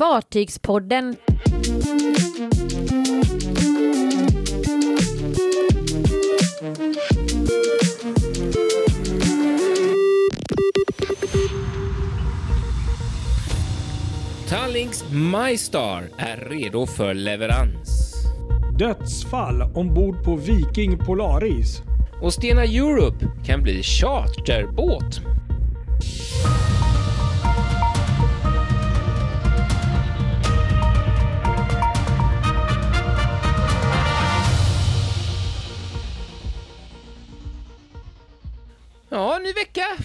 Fartygspodden. Tallinks MyStar är redo för leverans. Dödsfall ombord på Viking Polaris. Och Stena Europe kan bli charterbåt.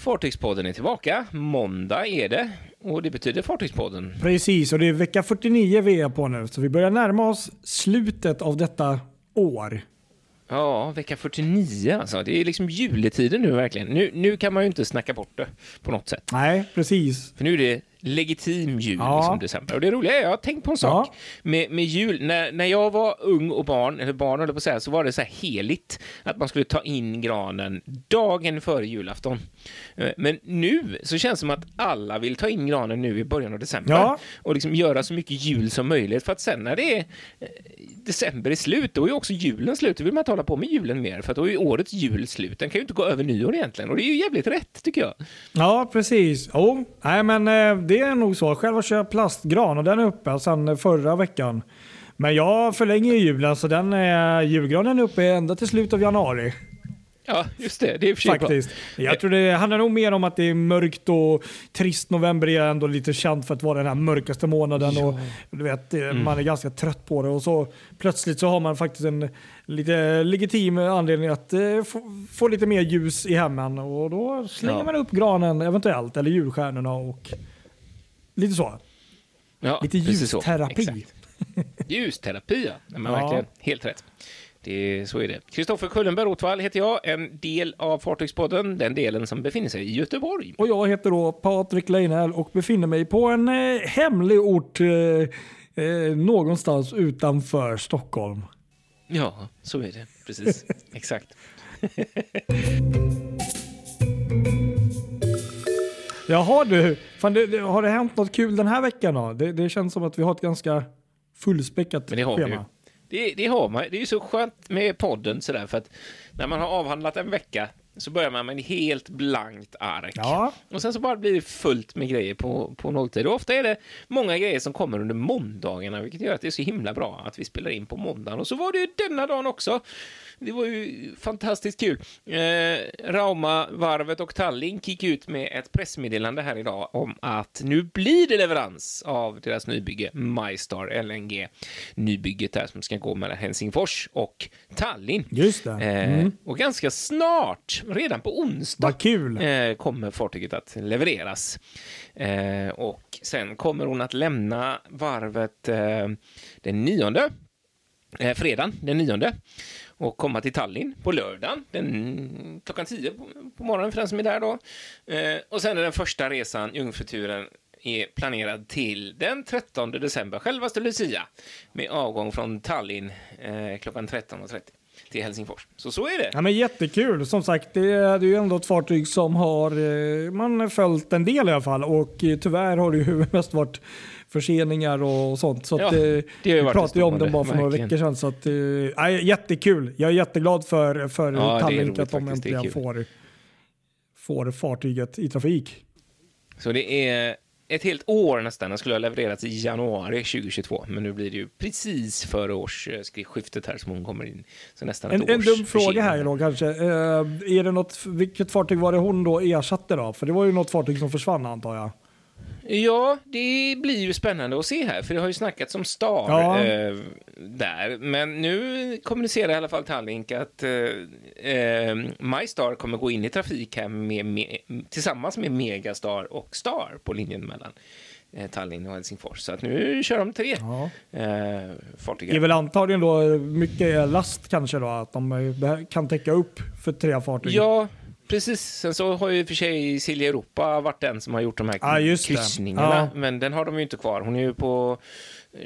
Fartygspodden är tillbaka. Måndag är det och det betyder Fartygspodden. Precis, och det är vecka 49 vi är på nu. Så vi börjar närma oss slutet av detta år. Ja, vecka 49 alltså. Det är liksom juletiden nu verkligen. Nu, nu kan man ju inte snacka bort det på något sätt. Nej, precis. För nu är det legitim jul, Ja. liksom december. Och det roliga är, jag har tänkt på en sak Ja. med, med jul. När, när jag var ung och barn, eller barn höll på att säga, så var det så här heligt att man skulle ta in granen dagen före julafton. Eh, Men nu så känns det som att alla vill ta in granen nu i början av december Ja. och liksom göra så mycket jul som möjligt för att sen när det är eh, december är slut, då är också julen slut. Då vill man inte hålla på med julen mer för att då är årets jul slut. Den kan ju inte gå över nyår egentligen och det är ju jävligt rätt tycker jag. Ja, precis. Jo, nej men eh, det är nog så. Själv har jag köpt plastgran och den är uppe sedan förra veckan. Men jag förlänger ju julen så den är, julgranen är uppe ända till slutet av januari. Ja, just det. Det är för sig bra. Faktiskt. Jag tror det handlar nog mer om att det är mörkt och trist. November är ändå lite känt för att vara den här mörkaste månaden. Och du vet, eh, Mm. Man är ganska trött på det och så plötsligt så har man faktiskt en lite legitim anledning att eh, få, få lite mer ljus i hemmen. Och då slänger Ja. man upp granen eventuellt, eller julstjärnorna och lite så. Ja, Lite ljusterapi. Ljusterapi, ja. Nej, men Ja. verkligen. Helt rätt. Det, så är det. Kristoffer Kullenberg Rothvall heter jag, en del av Fartygspodden, den delen som befinner sig i Göteborg. Och jag heter då Patrik Leinell och befinner mig på en eh, hemlig ort eh, eh, någonstans utanför Stockholm. Ja, så är det. Precis. Exakt. Jaha du, fan det, det, har det hänt något kul den här veckan då? Det, det känns som att vi har ett ganska fullspäckat Men det har vi schema. Det, det har man. Det är ju så skönt med podden sådär, för att när man har avhandlat en vecka så börjar man med en helt blankt ark. Ja, Och sen så bara blir det fullt med grejer på, på nolltid. Och ofta är det många grejer som kommer under måndagarna, vilket gör att det är så himla bra att vi spelar in på måndagen. Och så var det ju denna dagen också. Det var ju fantastiskt kul. Eh, Rauma, Varvet och Tallink gick ut med ett pressmeddelande här idag om att nu blir det leverans av deras nybygge MyStar LNG. Nybygget där som ska gå mellan Helsingfors och Tallinn. just det. Eh, Mm. Och ganska snart, redan på onsdag, Vad kul. eh, kommer fartyget att levereras. Eh, och sen kommer hon att lämna varvet eh, den nionde, eh, fredagen den nionde och komma till Tallinn på lördagen den, klockan 10 på, på morgonen för den som är där då. Eh, och sen är den första resan, jungfruturen, är planerad till den 13 december, självaste Lucia, med avgång från Tallinn eh, klockan 13.30 till Helsingfors. Så så är det. Ja, men jättekul. Som sagt, det är, det ju ändå ett fartyg som har eh, man har följt en del i alla fall och eh, tyvärr har det ju mest varit förseningar och sånt. Så Ja, eh, det ju vi pratade ju om den bara för några verkligen. veckor sedan. Så att, nej, jättekul. Jag är jätteglad för, för Ja, det Tallink att de. Det äntligen får, får fartyget i trafik. Så det är ett helt år nästan. Den skulle ha levererats i januari 2022, men nu blir det ju precis före årsskiftet här som hon kommer in. Så nästan ett En, en dum fråga här då kanske. Eh, är det något, vilket fartyg var det hon då ersatte då? För det var ju något fartyg som försvann antar jag. Ja, det blir ju spännande att se här, för det har ju snackats om Star Ja. eh, där. Men nu kommunicerar i alla fall Tallink att eh, eh, MyStar kommer gå in i trafik här med, med, tillsammans med Megastar och Star på linjen mellan eh, Tallinn och Helsingfors. Så att nu kör de tre Ja. eh, fartyg. Det är väl antagligen då mycket last kanske då, att de eh, kan täcka upp för tre fartyg. Ja, Precis, sen så har ju för sig Silja Europa varit den som har gjort de här det. kryssningarna, Ja. men den har de ju inte kvar. Hon är ju på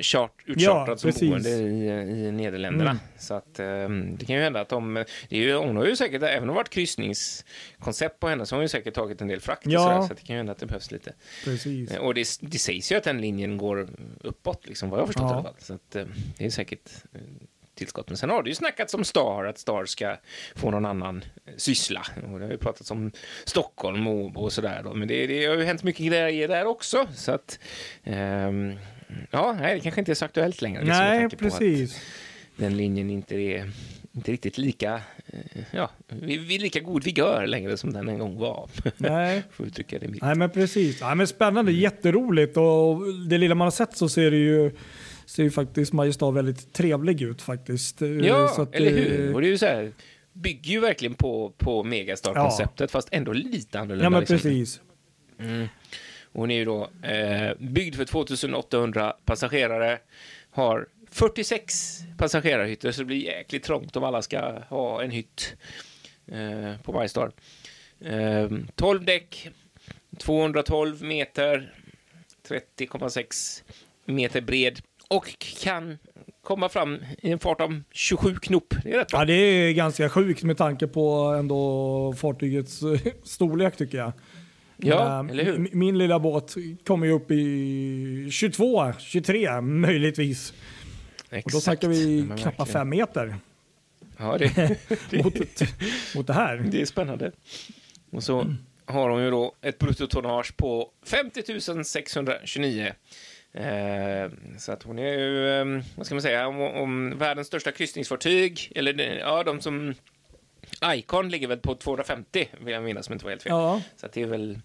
chart, utchartrad Ja, som precis. boende i, i Nederländerna. Mm. Så att ehm, det kan ju hända att de, det är ju, hon har ju säkert, även om det varit kryssningskoncept på henne, så har hon ju säkert tagit en del frakt Ja. sådär, så att det kan ju hända att det behövs lite. Precis. Eh, Och det, det sägs ju att den linjen går uppåt, liksom, vad jag har förstått Ja. i alla fall. Så att, eh, det är säkert eh, tillskott. Men sen har det ju snackats om Star, att Star ska få någon annan syssla. Och det har ju pratats om Stockholm och, och sådär. Då. Men det, det har ju hänt mycket grejer där också. Så att, ehm, ja, nej, det kanske inte är så aktuellt längre. Nej, precis. Den linjen inte är inte riktigt lika, eh, ja, vid, vid lika god vigör längre som den en gång var. Nej. Får uttrycka det. Nej men precis. Nej, men spännande, jätteroligt och det lilla man har sett så ser det ju, ser ju faktiskt Mariestad väldigt trevlig ut faktiskt. Eh, Ja, Så att, eller hur? Och det är ju så här, bygger ju verkligen på, på Megastar-konceptet, fast ändå lite annorlunda. Ja men liksom. precis. Mm. Hon är ju då eh, byggd för 2800 passagerare, har 46 passagerarhytter, så det blir jäkligt trångt om alla ska ha en hytt eh, på Majestar. Eh, 12 däck, 212 meter, 30,6 meter bred och kan komma fram i en fart om 27 knop. Det är rätt bra. Ja det är ganska sjukt med tanke på ändå fartygets storlek tycker jag. Ja, Eh, eller hur? Min lilla båt kommer ju upp i 22, 23 möjligtvis. Och då snackar vi Ja, knappt fem meter Ja, det, mot, mot det här. Det är spännande. Och så har de ju då ett bruttotonnage på 50 629. Eh, så att hon är ju, eh, vad ska man säga, om, om världens största kryssningsfartyg, eller det- ja, de som... Icon ligger väl på 250, vill jag minnas, om inte var helt fel. Ja, Så det är väl,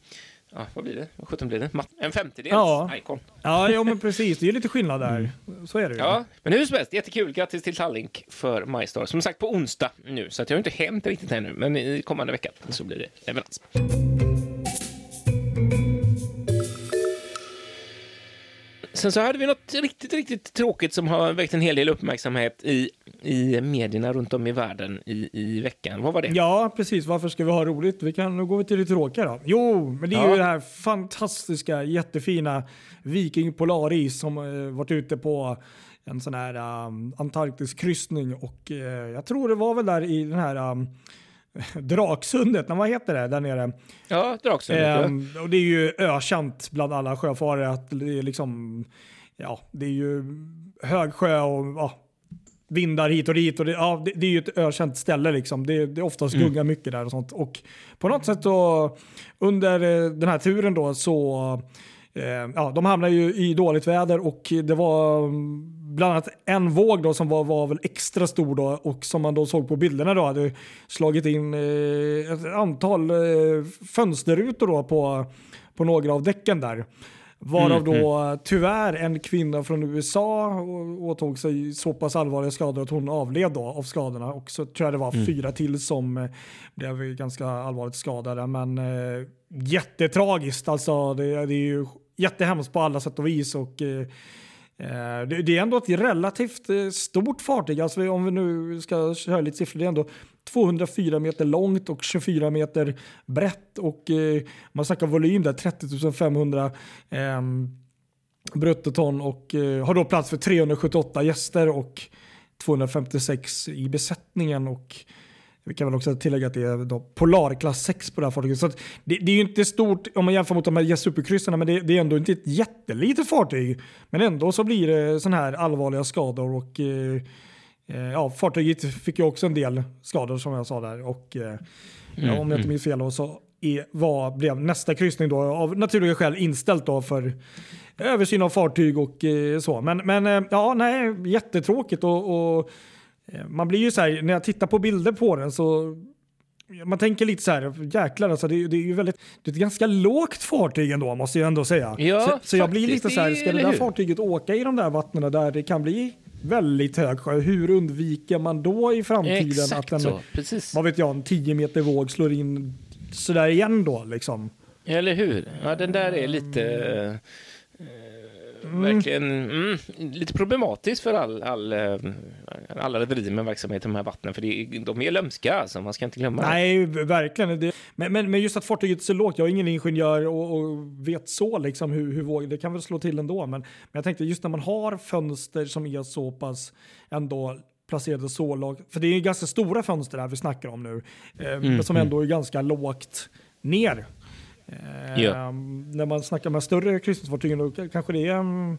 ja, vad blir det? Vad sjutton blir det? En femtedels Ja. Icon. ja, ja men precis. Det är lite skillnad där. Så är det ju. Ja, men hur som helst, jättekul. Grattis till Tallink för MyStar. Som sagt på onsdag nu, så att jag har inte hämt riktigt ännu, men i kommande vecka så blir det leverans. Sen så hade vi något riktigt, riktigt tråkigt som har väckt en hel del uppmärksamhet i, i medierna runt om i världen i, i veckan. Vad var det? Ja, precis. Varför ska vi ha roligt? Vi kan, nu går vi till det tråkiga då. Jo, men det är Ja. ju det här fantastiska, jättefina Viking Polaris som eh, varit ute på en sån här um, Antarktisk kryssning och eh, jag tror det var väl där i den här um, Draksundet, vad heter det där nere? Ja, Draksundet. ja. Ehm, och det är ju ökänt bland alla sjöfarare att det är liksom, ja, det är ju hög sjö och ja, vindar hit och dit. Och det, ja, det, det är ju ett ökänt ställe liksom. Det, det är oftast gungar mycket där och sånt. Och på något sätt då under eh, den här turen då så eh, ja, de hamnade ju i dåligt väder och det var mm, bland annat en våg då som var, var väl extra stor då och som man då såg på bilderna då hade slagit in eh, ett antal eh, fönsterrutor då på, på några av däcken där. Varav då tyvärr en kvinna från USA åtog sig så pass allvarliga skador att hon avled då av skadorna. Och så tror jag det var fyra till som eh, blev ganska allvarligt skadade. Men eh, jättetragiskt alltså. Det, det är ju jättehemskt på alla sätt och vis. Och, eh, Eh, det, är ändå ett relativt eh, stort fartyg. Alltså, om vi nu ska köra lite siffror. Det är ändå 204 meter långt och 24 meter brett. Och eh, man snackar volym där 30 500 ehm, bruttoton och har då plats för 378 gäster och 256 i besättningen. Och vi kan väl också tillägga att det är då Polarklass 6 på det här fartyget. Så att det, det är ju inte stort om man jämför mot de här superkryssarna, men det, det är ändå inte ett jättelitet fartyg. Men ändå så blir det sådana här allvarliga skador. och eh, eh, ja, Fartyget fick ju också en del skador som jag sa där. Och, eh, ja, om jag inte minns fel då, så är, var, blev nästa kryssning då av naturliga skäl inställt då för översyn av fartyg och eh, så. Men, men eh, ja, nej, jättetråkigt och, och man blir ju så här, när jag tittar på bilder på den så man tänker lite så här, jäklar alltså, det, är- det är ju väldigt, det är ett ganska lågt fartyg ändå måste jag ändå säga. Ja, så, så jag blir lite så här, ska det där fartyget åka i de där vattnen där det kan bli väldigt hög sjö, hur undviker man då i framtiden Exakt att en, så, precis. vad vet jag, en 10 meter våg slår in sådär igen då liksom? Eller hur? Ja, den där är lite... eh, verkligen mm, lite problematiskt för all, all, eh, alla rederier med verksamhet i de här vattnen. För det, de är lömska, alltså, man ska inte glömma Nej, verkligen. Det, men, men, men, just att fartyget är så lågt, jag är ingen ingenjör och, och vet så liksom hur, hur våg, det kan väl slå till ändå. Men, men jag tänkte just när man har fönster som är så pass ändå placerade så lågt, för det är ganska stora fönster här vi snackar om nu, eh, mm, som ändå är ganska lågt ner. Eh, ja. När man snackar med större kryssningsfartyg då kanske det är um,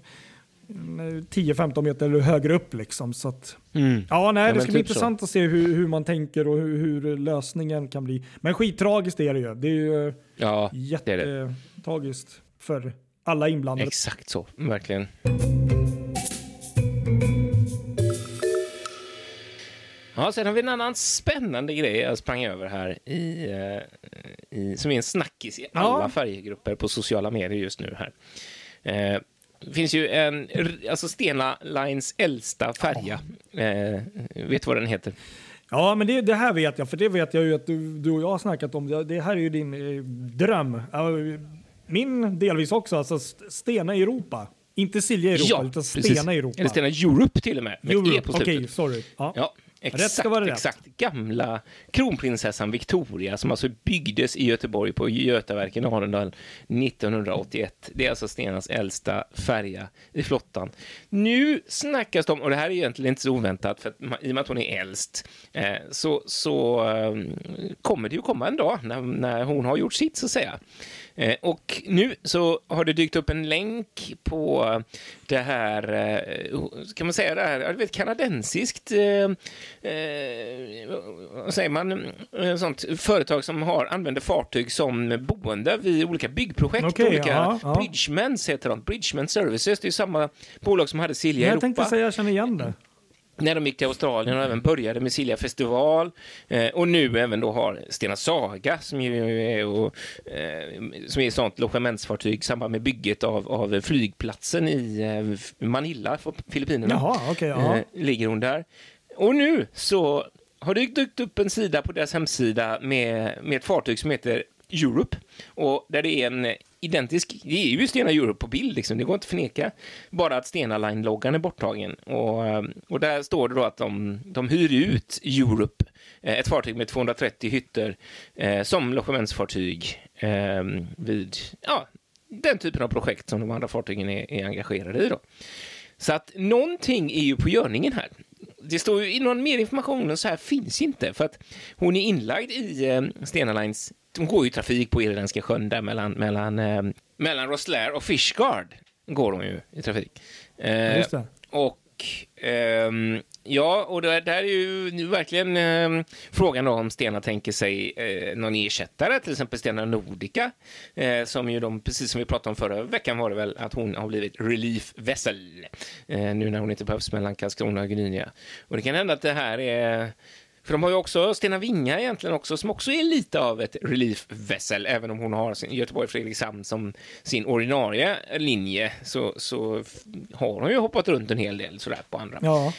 10-15 meter eller högre upp. Liksom, så att, mm. ja, nej, ja, det ska bli typ intressant så. att se hur, hur man tänker och hur, hur, lösningen kan bli. Men skittragiskt är det ju. Det är ju ja, jättetragiskt för alla inblandade. Exakt så, verkligen. Ja, sen har vi en annan spännande grej jag sprang över här i, eh, i som är en snackis i alla ja. färjegrupper på sociala medier just nu här. Eh, det finns ju en, alltså Stena Lines äldsta färja. Ja. Eh, vet du vad den heter? Ja, men det, det, här vet jag, för det vet jag ju att du, du och jag har snackat om. Det här är ju din eh, dröm. Min delvis också, alltså Stena Europa. Inte Silja Europa, ja, utan Stena precis. Europa. Eller Stena Europe till och med. med Europe, okej, okay, sorry. Ja. ja. Exakt, exakt. Gamla kronprinsessan Victoria som alltså byggdes i Göteborg på Götaverken Arendal 1981. Det är alltså Stenas äldsta färja i flottan. Nu snackas om, och det här är egentligen inte så oväntat, för att, i och med att hon är äldst, eh, så, så eh, kommer det ju komma en dag när, när hon har gjort sitt, så att säga. Eh, och nu så har det dykt upp en länk på det här, eh, kan man säga det här, du vet kanadensiskt, eh, vad säger man, sånt företag som har, använder fartyg som boende vid olika byggprojekt. Okay, olika ja, ja. Bridgemans heter de, Bridgeman Services, det är samma bolag som hade Silja Europa. Jag tänkte säga, jag känner igen det när de gick till Australien och även började med Silja festival eh, och nu även då har Stena Saga som ju är, och, eh, som är ett sånt logementsfartyg i samband med bygget av, av flygplatsen i eh, Manila, Filippinerna. Jaha, okay, ja. Eh, ligger hon där. Och nu så har det dykt upp en sida på deras hemsida med, med ett fartyg som heter Europe och där det är en identisk, det är ju Stena Europe på bild, liksom, det går inte att förneka. Bara att Stena Line-loggan är borttagen. Och, eh, och där står det då att de, de hyr ut Europe, eh, ett fartyg med 230 hytter, eh, som logementsfartyg eh, vid ja, den typen av projekt som de andra fartygen är, är engagerade i. Då. Så att någonting är ju på görningen här. Det står ju någon mer information och så här finns inte för att hon är inlagd i eh, Stena Lines de går ju trafik på Irländska sjön där mellan, mellan, eh, mellan Rosslare och Fishguard. Går de ju i trafik. Eh, och eh, ja, och det där är ju verkligen eh, frågan då om Stena tänker sig eh, någon ersättare, till exempel Stena Nordica, eh, som ju de, precis som vi pratade om förra veckan var det väl, att hon har blivit relief vessel, eh, nu när hon inte behövs mellan Karlskrona och Gdynia. Och det kan hända att det här är för de har ju också Stena Vinga egentligen också, som också är lite av ett relief vessel, även om hon har sin Göteborg-Fredrikshamn som sin ordinarie linje, så, så har hon ju hoppat runt en hel del sådär på andra. Ja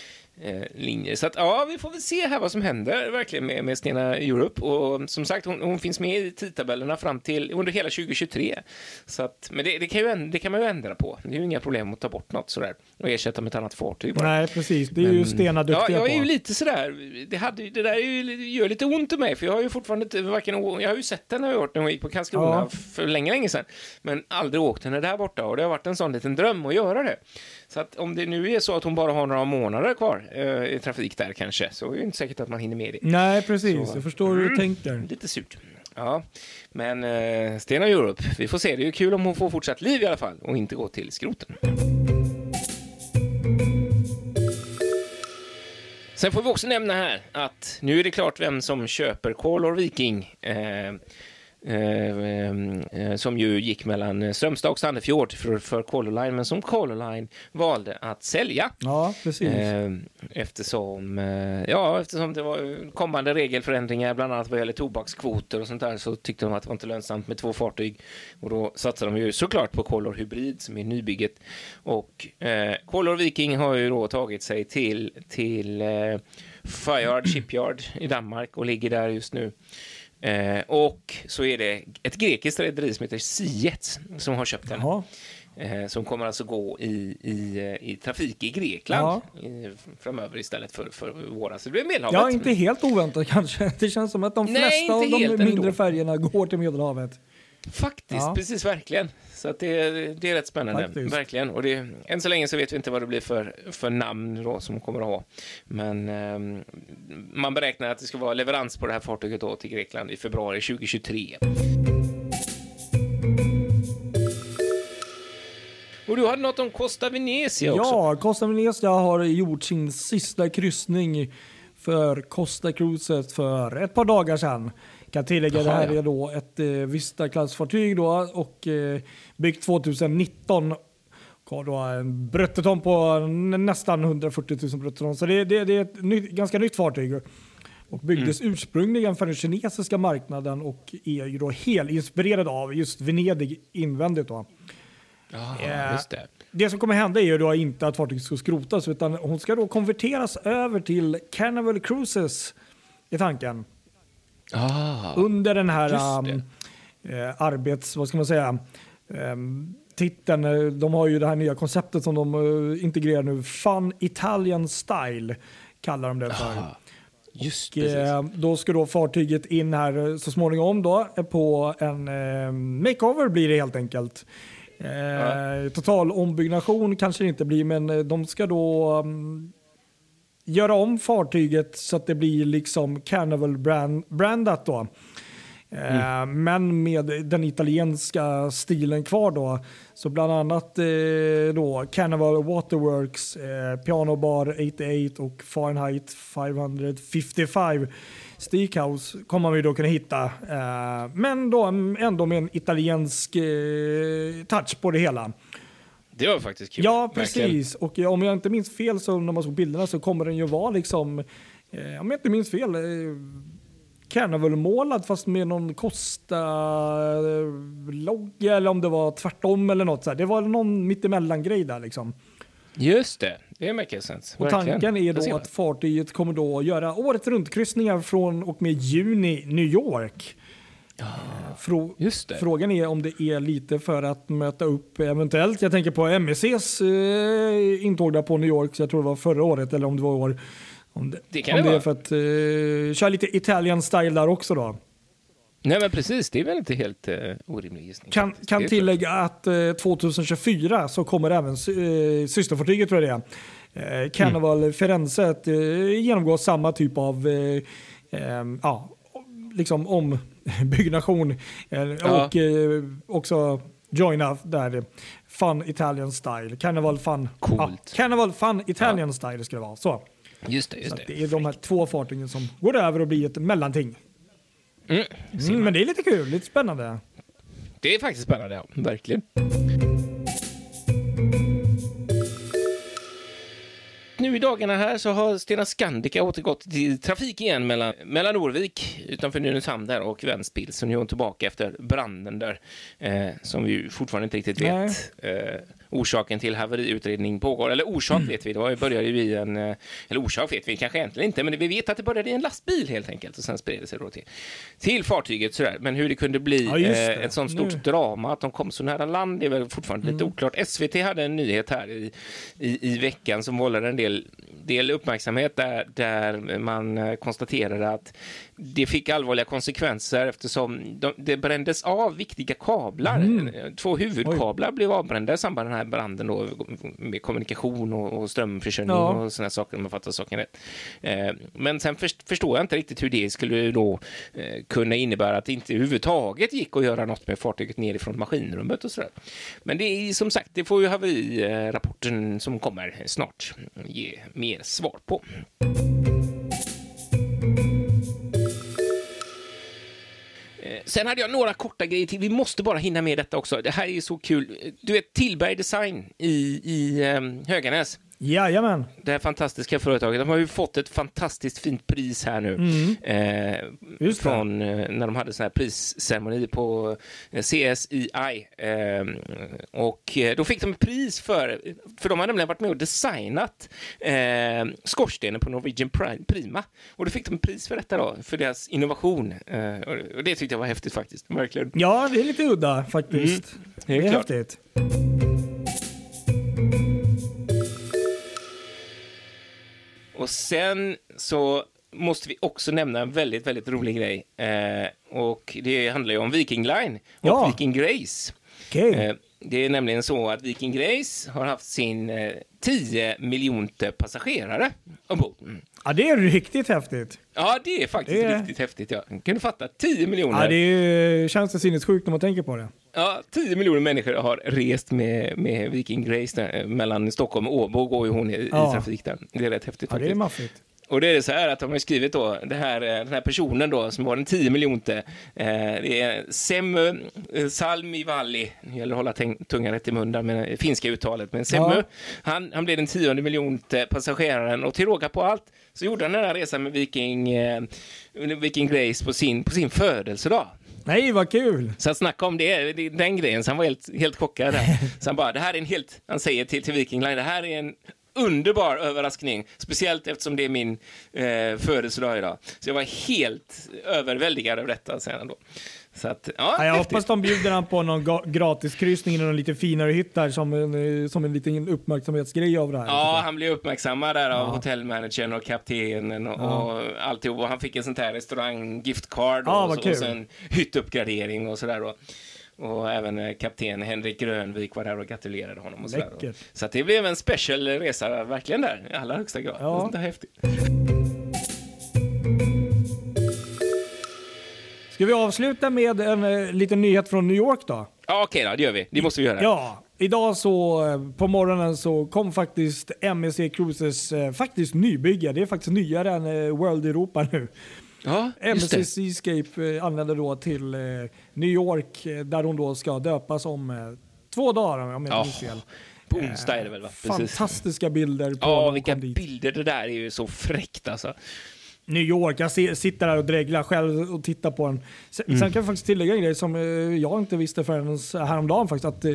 linjer. Så att, ja, vi får väl se här vad som händer verkligen med, med Stena Europe. Och som sagt, hon, hon finns med i tidtabellerna fram till under hela 2023. Så att, men det, det, kan ju, det kan man ju ändra på. Det är ju inga problem att ta bort något sådär och ersätta med ett annat fartyg bara. Nej, precis. Det är men, ju Stena duktiga ja, jag är ju lite sådär, det, hade, det där är ju, gör lite ont i mig, för jag har ju fortfarande inte, varken, jag har ju sett henne när hon gick på Karlskrona ja. för länge, länge sedan, men aldrig åkt henne där borta och det har varit en sån liten dröm att göra det. Så att om det nu är så att hon bara har några månader kvar eh, trafik där kanske, så är det inte säkert att man hinner med det. Nej, precis. Så, jag förstår hur du mm, tänker. Lite surt. Ja, men eh, Stena Europe, vi får se. Det är ju kul om hon får fortsatt liv i alla fall och inte gå till skroten. Sen får vi också nämna här att nu är det klart vem som köper Color Viking. Eh, som ju gick mellan Strömstad och Sandefjord för, för Color Line, men som Color Line valde att sälja. Ja, precis. Eh, eftersom, ja, eftersom det var kommande regelförändringar, bland annat vad gäller tobakskvoter och sånt där, så tyckte de att det var inte lönsamt med två fartyg. Och då satsade de ju såklart på Color Hybrid som är nybygget. Och eh, Color Viking har ju då tagit sig till, till eh, Fireyard Shipyard i Danmark och ligger där just nu. Eh, och så är det ett grekiskt rederi som heter Siets som har köpt den. Eh, som kommer alltså gå i, i, eh, i trafik i Grekland i, framöver istället för, för våra. Så det blir Medelhavet. Ja, inte helt oväntat kanske. Det känns som att de Nej, flesta av de mindre ändå. färgerna går till Medelhavet. Faktiskt, Ja. precis verkligen. Så att det, det är rätt spännande. Faktiskt. Verkligen. Och det, än så länge så vet vi inte vad det blir för, för namn då som kommer att ha. Men ehm, man beräknar att det ska vara leverans på det här fartyget då till Grekland i februari 2023. Och du hade något om Costa Venezia också. Ja, Costa Venezia har gjort sin sista kryssning för Costa Cruises för ett par dagar sedan. Kan tillägga, det Jaha, här ja. är då ett eh, Vista-klassfartyg då och eh, byggt 2019. Och har då en bruttoton på nästan 140 000 bruttoton. Så det, det, det är ett nytt, ganska nytt fartyg. Och byggdes Mm. ursprungligen för den kinesiska marknaden och är ju då helt inspirerad av just Venedig invändigt. Då. Ja, Eh, just det. Det som kommer hända är ju då inte att fartyget ska skrotas utan hon ska då konverteras över till Carnival Cruises i tanken. Ah, Under den här um, eh, arbets... Vad ska man säga? Um, titeln. eh, De har ju det här nya konceptet som de eh, integrerar nu. Fun Italian Style kallar de det för. ah, just Och, eh, då ska då fartyget in här så småningom då på en eh, makeover blir det helt enkelt. Eh, Total ombyggnation kanske det inte blir men de ska då mm, göra om fartyget så att det blir liksom Carnival brand, brandat då. Eh, Men med den italienska stilen kvar då. Så bland annat eh, då Carnival Waterworks, eh, Piano Bar 88 och Fahrenheit 555 Steakhouse kommer ju då kunna hitta. Eh, men då ändå med en italiensk eh, touch på det hela. Det var faktiskt kul. Ja, precis. Och om jag inte minns fel så när man såg bilderna så kommer den ju vara liksom, eh, om jag inte minns fel, eh, Carnival-målad fast med någon Costa-logga eller om det var tvärtom eller något så här. Det var någon mittemellan-grej där liksom. Just det, det makes sense. Och Verkligen. tanken är då att fartyget kommer då göra året runt-kryssningar från och med juni New York. Eh, Frå- Just det. Frågan är om det är lite för att möta upp eventuellt, jag tänker på MSCs eh, intåg där på New York, så jag tror det var förra året eller om det var år. Om det, Det kan om det det är vara. för att eh, köra lite Italian style där också då. Nej, men precis. Det är väl inte helt uh, orimlig gissning. Kan, kan tillägga att eh, 2024 så kommer även eh, systerfartyget tror jag det är. Eh, Carnival Firenze att, eh, genomgå samma typ av eh, eh, ja, liksom ombyggnation Ja. och eh, också joina där Fun Italian Style. Carnival Fun, ja, Coolt. Carnival Fun Italian Style ska det vara. Så, Just det, just det. det är de här två fartygen som går över och blir ett mellanting. Mm. Mm, men det är lite kul, lite spännande. Det är faktiskt spännande, ja. Verkligen. I dagarna här så har Stena Scandica återgått till trafik igen mellan, mellan Norvik utanför Nynäshamn där och Ventspils. Så nu är hon tillbaka efter branden där, eh, som vi fortfarande inte riktigt vet. Eh, orsaken till haveriutredning pågår, eller orsak vet vi, det var, började ju i en, eh, eller orsak vet vi kanske egentligen inte, men vi vet att det började i en lastbil helt enkelt och sen spred det sig då till, till fartyget sådär. Men hur det kunde bli Ja, just det. eh, ett sånt stort Nu. drama att de kom så nära land är väl fortfarande lite oklart. SVT hade en nyhet här i, i, i veckan som vållade en del, del uppmärksamhet där, där man eh, konstaterade att det fick allvarliga konsekvenser eftersom de, det brändes av viktiga kablar. Eh, Två huvudkablar blev avbrända i samband med den här branden då, med kommunikation och, och strömförsörjning Ja. och sådana saker om jag fattar saken rätt. Eh, men sen först, förstår jag inte riktigt hur det skulle då eh, kunna innebära att det inte överhuvudtaget gick att göra något med fartyget nerifrån maskinrummet och sådär. Men det är som sagt, det får ju haverirapporten som kommer snart ge mer svar på. Sen hade jag några korta grejer till. Vi måste bara hinna med detta också. Det här är så kul. Du vet Tillberg Design i, i um, Höganäs. Jajamän. Det här fantastiska företaget. De har ju fått ett fantastiskt fint pris här nu. Eh, Mm. Just det. från eh, när de hade sån här prisceremoni på eh, CSII. Eh, och eh, då fick de pris för, för de har nämligen varit med och designat eh, skorstenen på Norwegian Pri- Prima. Och då fick de pris för detta då, för deras innovation. Eh, och och det tyckte jag var häftigt faktiskt, verkligen. Ja, det är lite udda faktiskt. Mm, det är klart. häftigt. Och sen så måste vi också nämna en väldigt, väldigt rolig grej. Eh, och det handlar ju om Viking Line och Ja. Viking Grace. Okej. Eh, det är nämligen så att Viking Grace har haft sin eh, 10 miljonte passagerare ombord. Mm. Ja, det är riktigt häftigt. Ja, det är faktiskt Det är- riktigt häftigt. Ja. Kan du fatta? 10 miljoner. Ja, det är, känns det sinnessjukt när man tänker på det. Ja, 10 miljoner människor har rest med, med Viking Grace där, eh, mellan Stockholm och Åbo går ju hon i, Ja. i trafik där. Det är rätt häftigt Ja, det är faktiskt. maffigt. Och det är så här att de har skrivit då, det här, eh, den här personen då som var den 10 miljonte, eh, det är Semmu eh, Salmivalli, det gäller att hålla tungan rätt i mun där med finska uttalet, men Semmu, Ja. han, han blev den tionde miljonte passageraren och till råga på allt så gjorde han den här resan med Viking, eh, Viking Grace på sin, på sin födelsedag. Nej, vad kul! Så att snacka om det, det- den grejen, så han var helt, helt chockad där. Så han bara, det här är en helt, han säger till, till Viking Line, det här är en underbar överraskning, speciellt eftersom det är min eh, födelsedag idag. Så jag var helt överväldigad över detta, han då. Så att, ja, Ja, jag häftigt. hoppas de bjuder han på någon gratiskryssning i någon lite finare hytt där som en, eh, som en liten uppmärksamhetsgrej av det här. Ja, han blev uppmärksammad där av hotellmanagern och kaptenen och, och alltihop. Och han fick en sån här restaurang-giftcard Ja, och, vad så- kul. och sen hyttuppgradering och sådär då. Och även eh, kapten Henrik Grönvik var där och gratulerade honom. Och. Läckert. Så att det blev en special resa, verkligen där, i allra högsta grad. Ja. Sånt där häftigt. Ska vi avsluta med en eh, liten nyhet från New York då? Ja, okej då, det gör vi. Det måste vi göra. Ja, idag så eh, på morgonen så kom faktiskt MSC Cruises eh, faktiskt nybygge. Det är faktiskt nyare än eh, World Europa nu. Ja, det. Seascape eh, anländer då till eh, New York eh, där hon då ska döpas om två dagar om jag minns fel. På onsdag är det väl, va? Fantastiska bilder Ja, vilka bilder. Det där är ju så fräckt alltså. New York, jag sitter där och dreglar själv och tittar på den. Sen, Mm. sen kan jag faktiskt tillägga en grej som eh, jag inte visste förrän häromdagen faktiskt. Att, eh,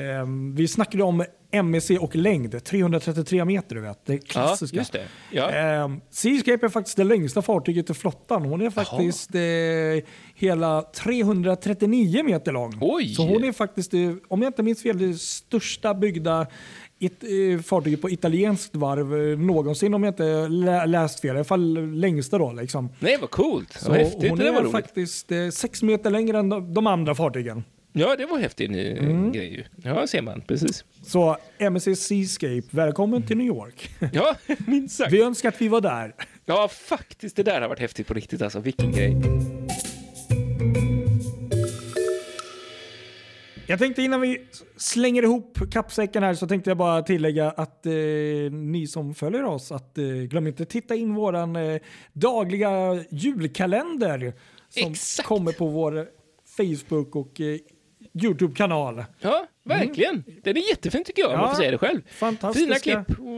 eh, vi snackade om MEC och längd, 333 meter du vet. Det Ja, klassiska. just det. Ja. Eh, Seascape är faktiskt det längsta fartyget i flottan. Hon är faktiskt eh, hela 339 meter lång. Oj! Så hon är faktiskt, eh, om jag inte minns fel, det största byggda it, eh, fartyget på italienskt varv eh, någonsin om jag inte lä läst fel. I alla fall längsta då. Liksom. Nej, vad coolt. Så Vad häftigt. hon Det var är roligt. faktiskt eh, sex meter längre än de, andra fartygen. Ja, det var häftig ny eh, Mm. grej. Ja, ser man. Precis. Så MSC Seascape, välkommen till New York. Ja, minst sagt. Vi önskar att vi var där. Ja, faktiskt. Det där har varit häftigt på riktigt alltså. Vilken grej. Jag tänkte innan vi slänger ihop kappsäcken här så tänkte jag bara tillägga att eh, ni som följer oss, att eh, glöm inte titta in våran eh, dagliga julkalender som Exakt. kommer på vår Facebook och eh, Youtube-kanal. Ja, verkligen. Den är jättefin tycker jag, om Ja, man får säga det själv. fantastiska Fina klipp och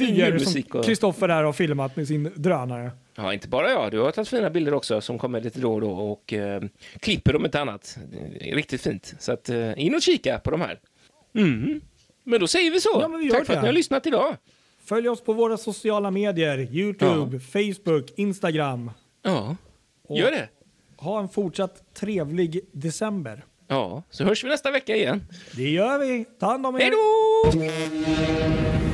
Vyer som Och... Kristoffer här har filmat med sin drönare. Ja, inte bara jag. Du har tagit fina bilder också som kommer lite då och då och eh, klipper om inte annat. Det är riktigt fint. Så att, eh, in och kika på de här. Mm. Men då säger vi så. Ja, men vi Tack för det. att ni har lyssnat idag. Följ oss på våra sociala medier, Youtube, Facebook, Instagram. Ja, Och gör det. Ha en fortsatt trevlig december. Ja, så hörs vi nästa vecka igen. Det gör vi. Ta hand om er. Hej då!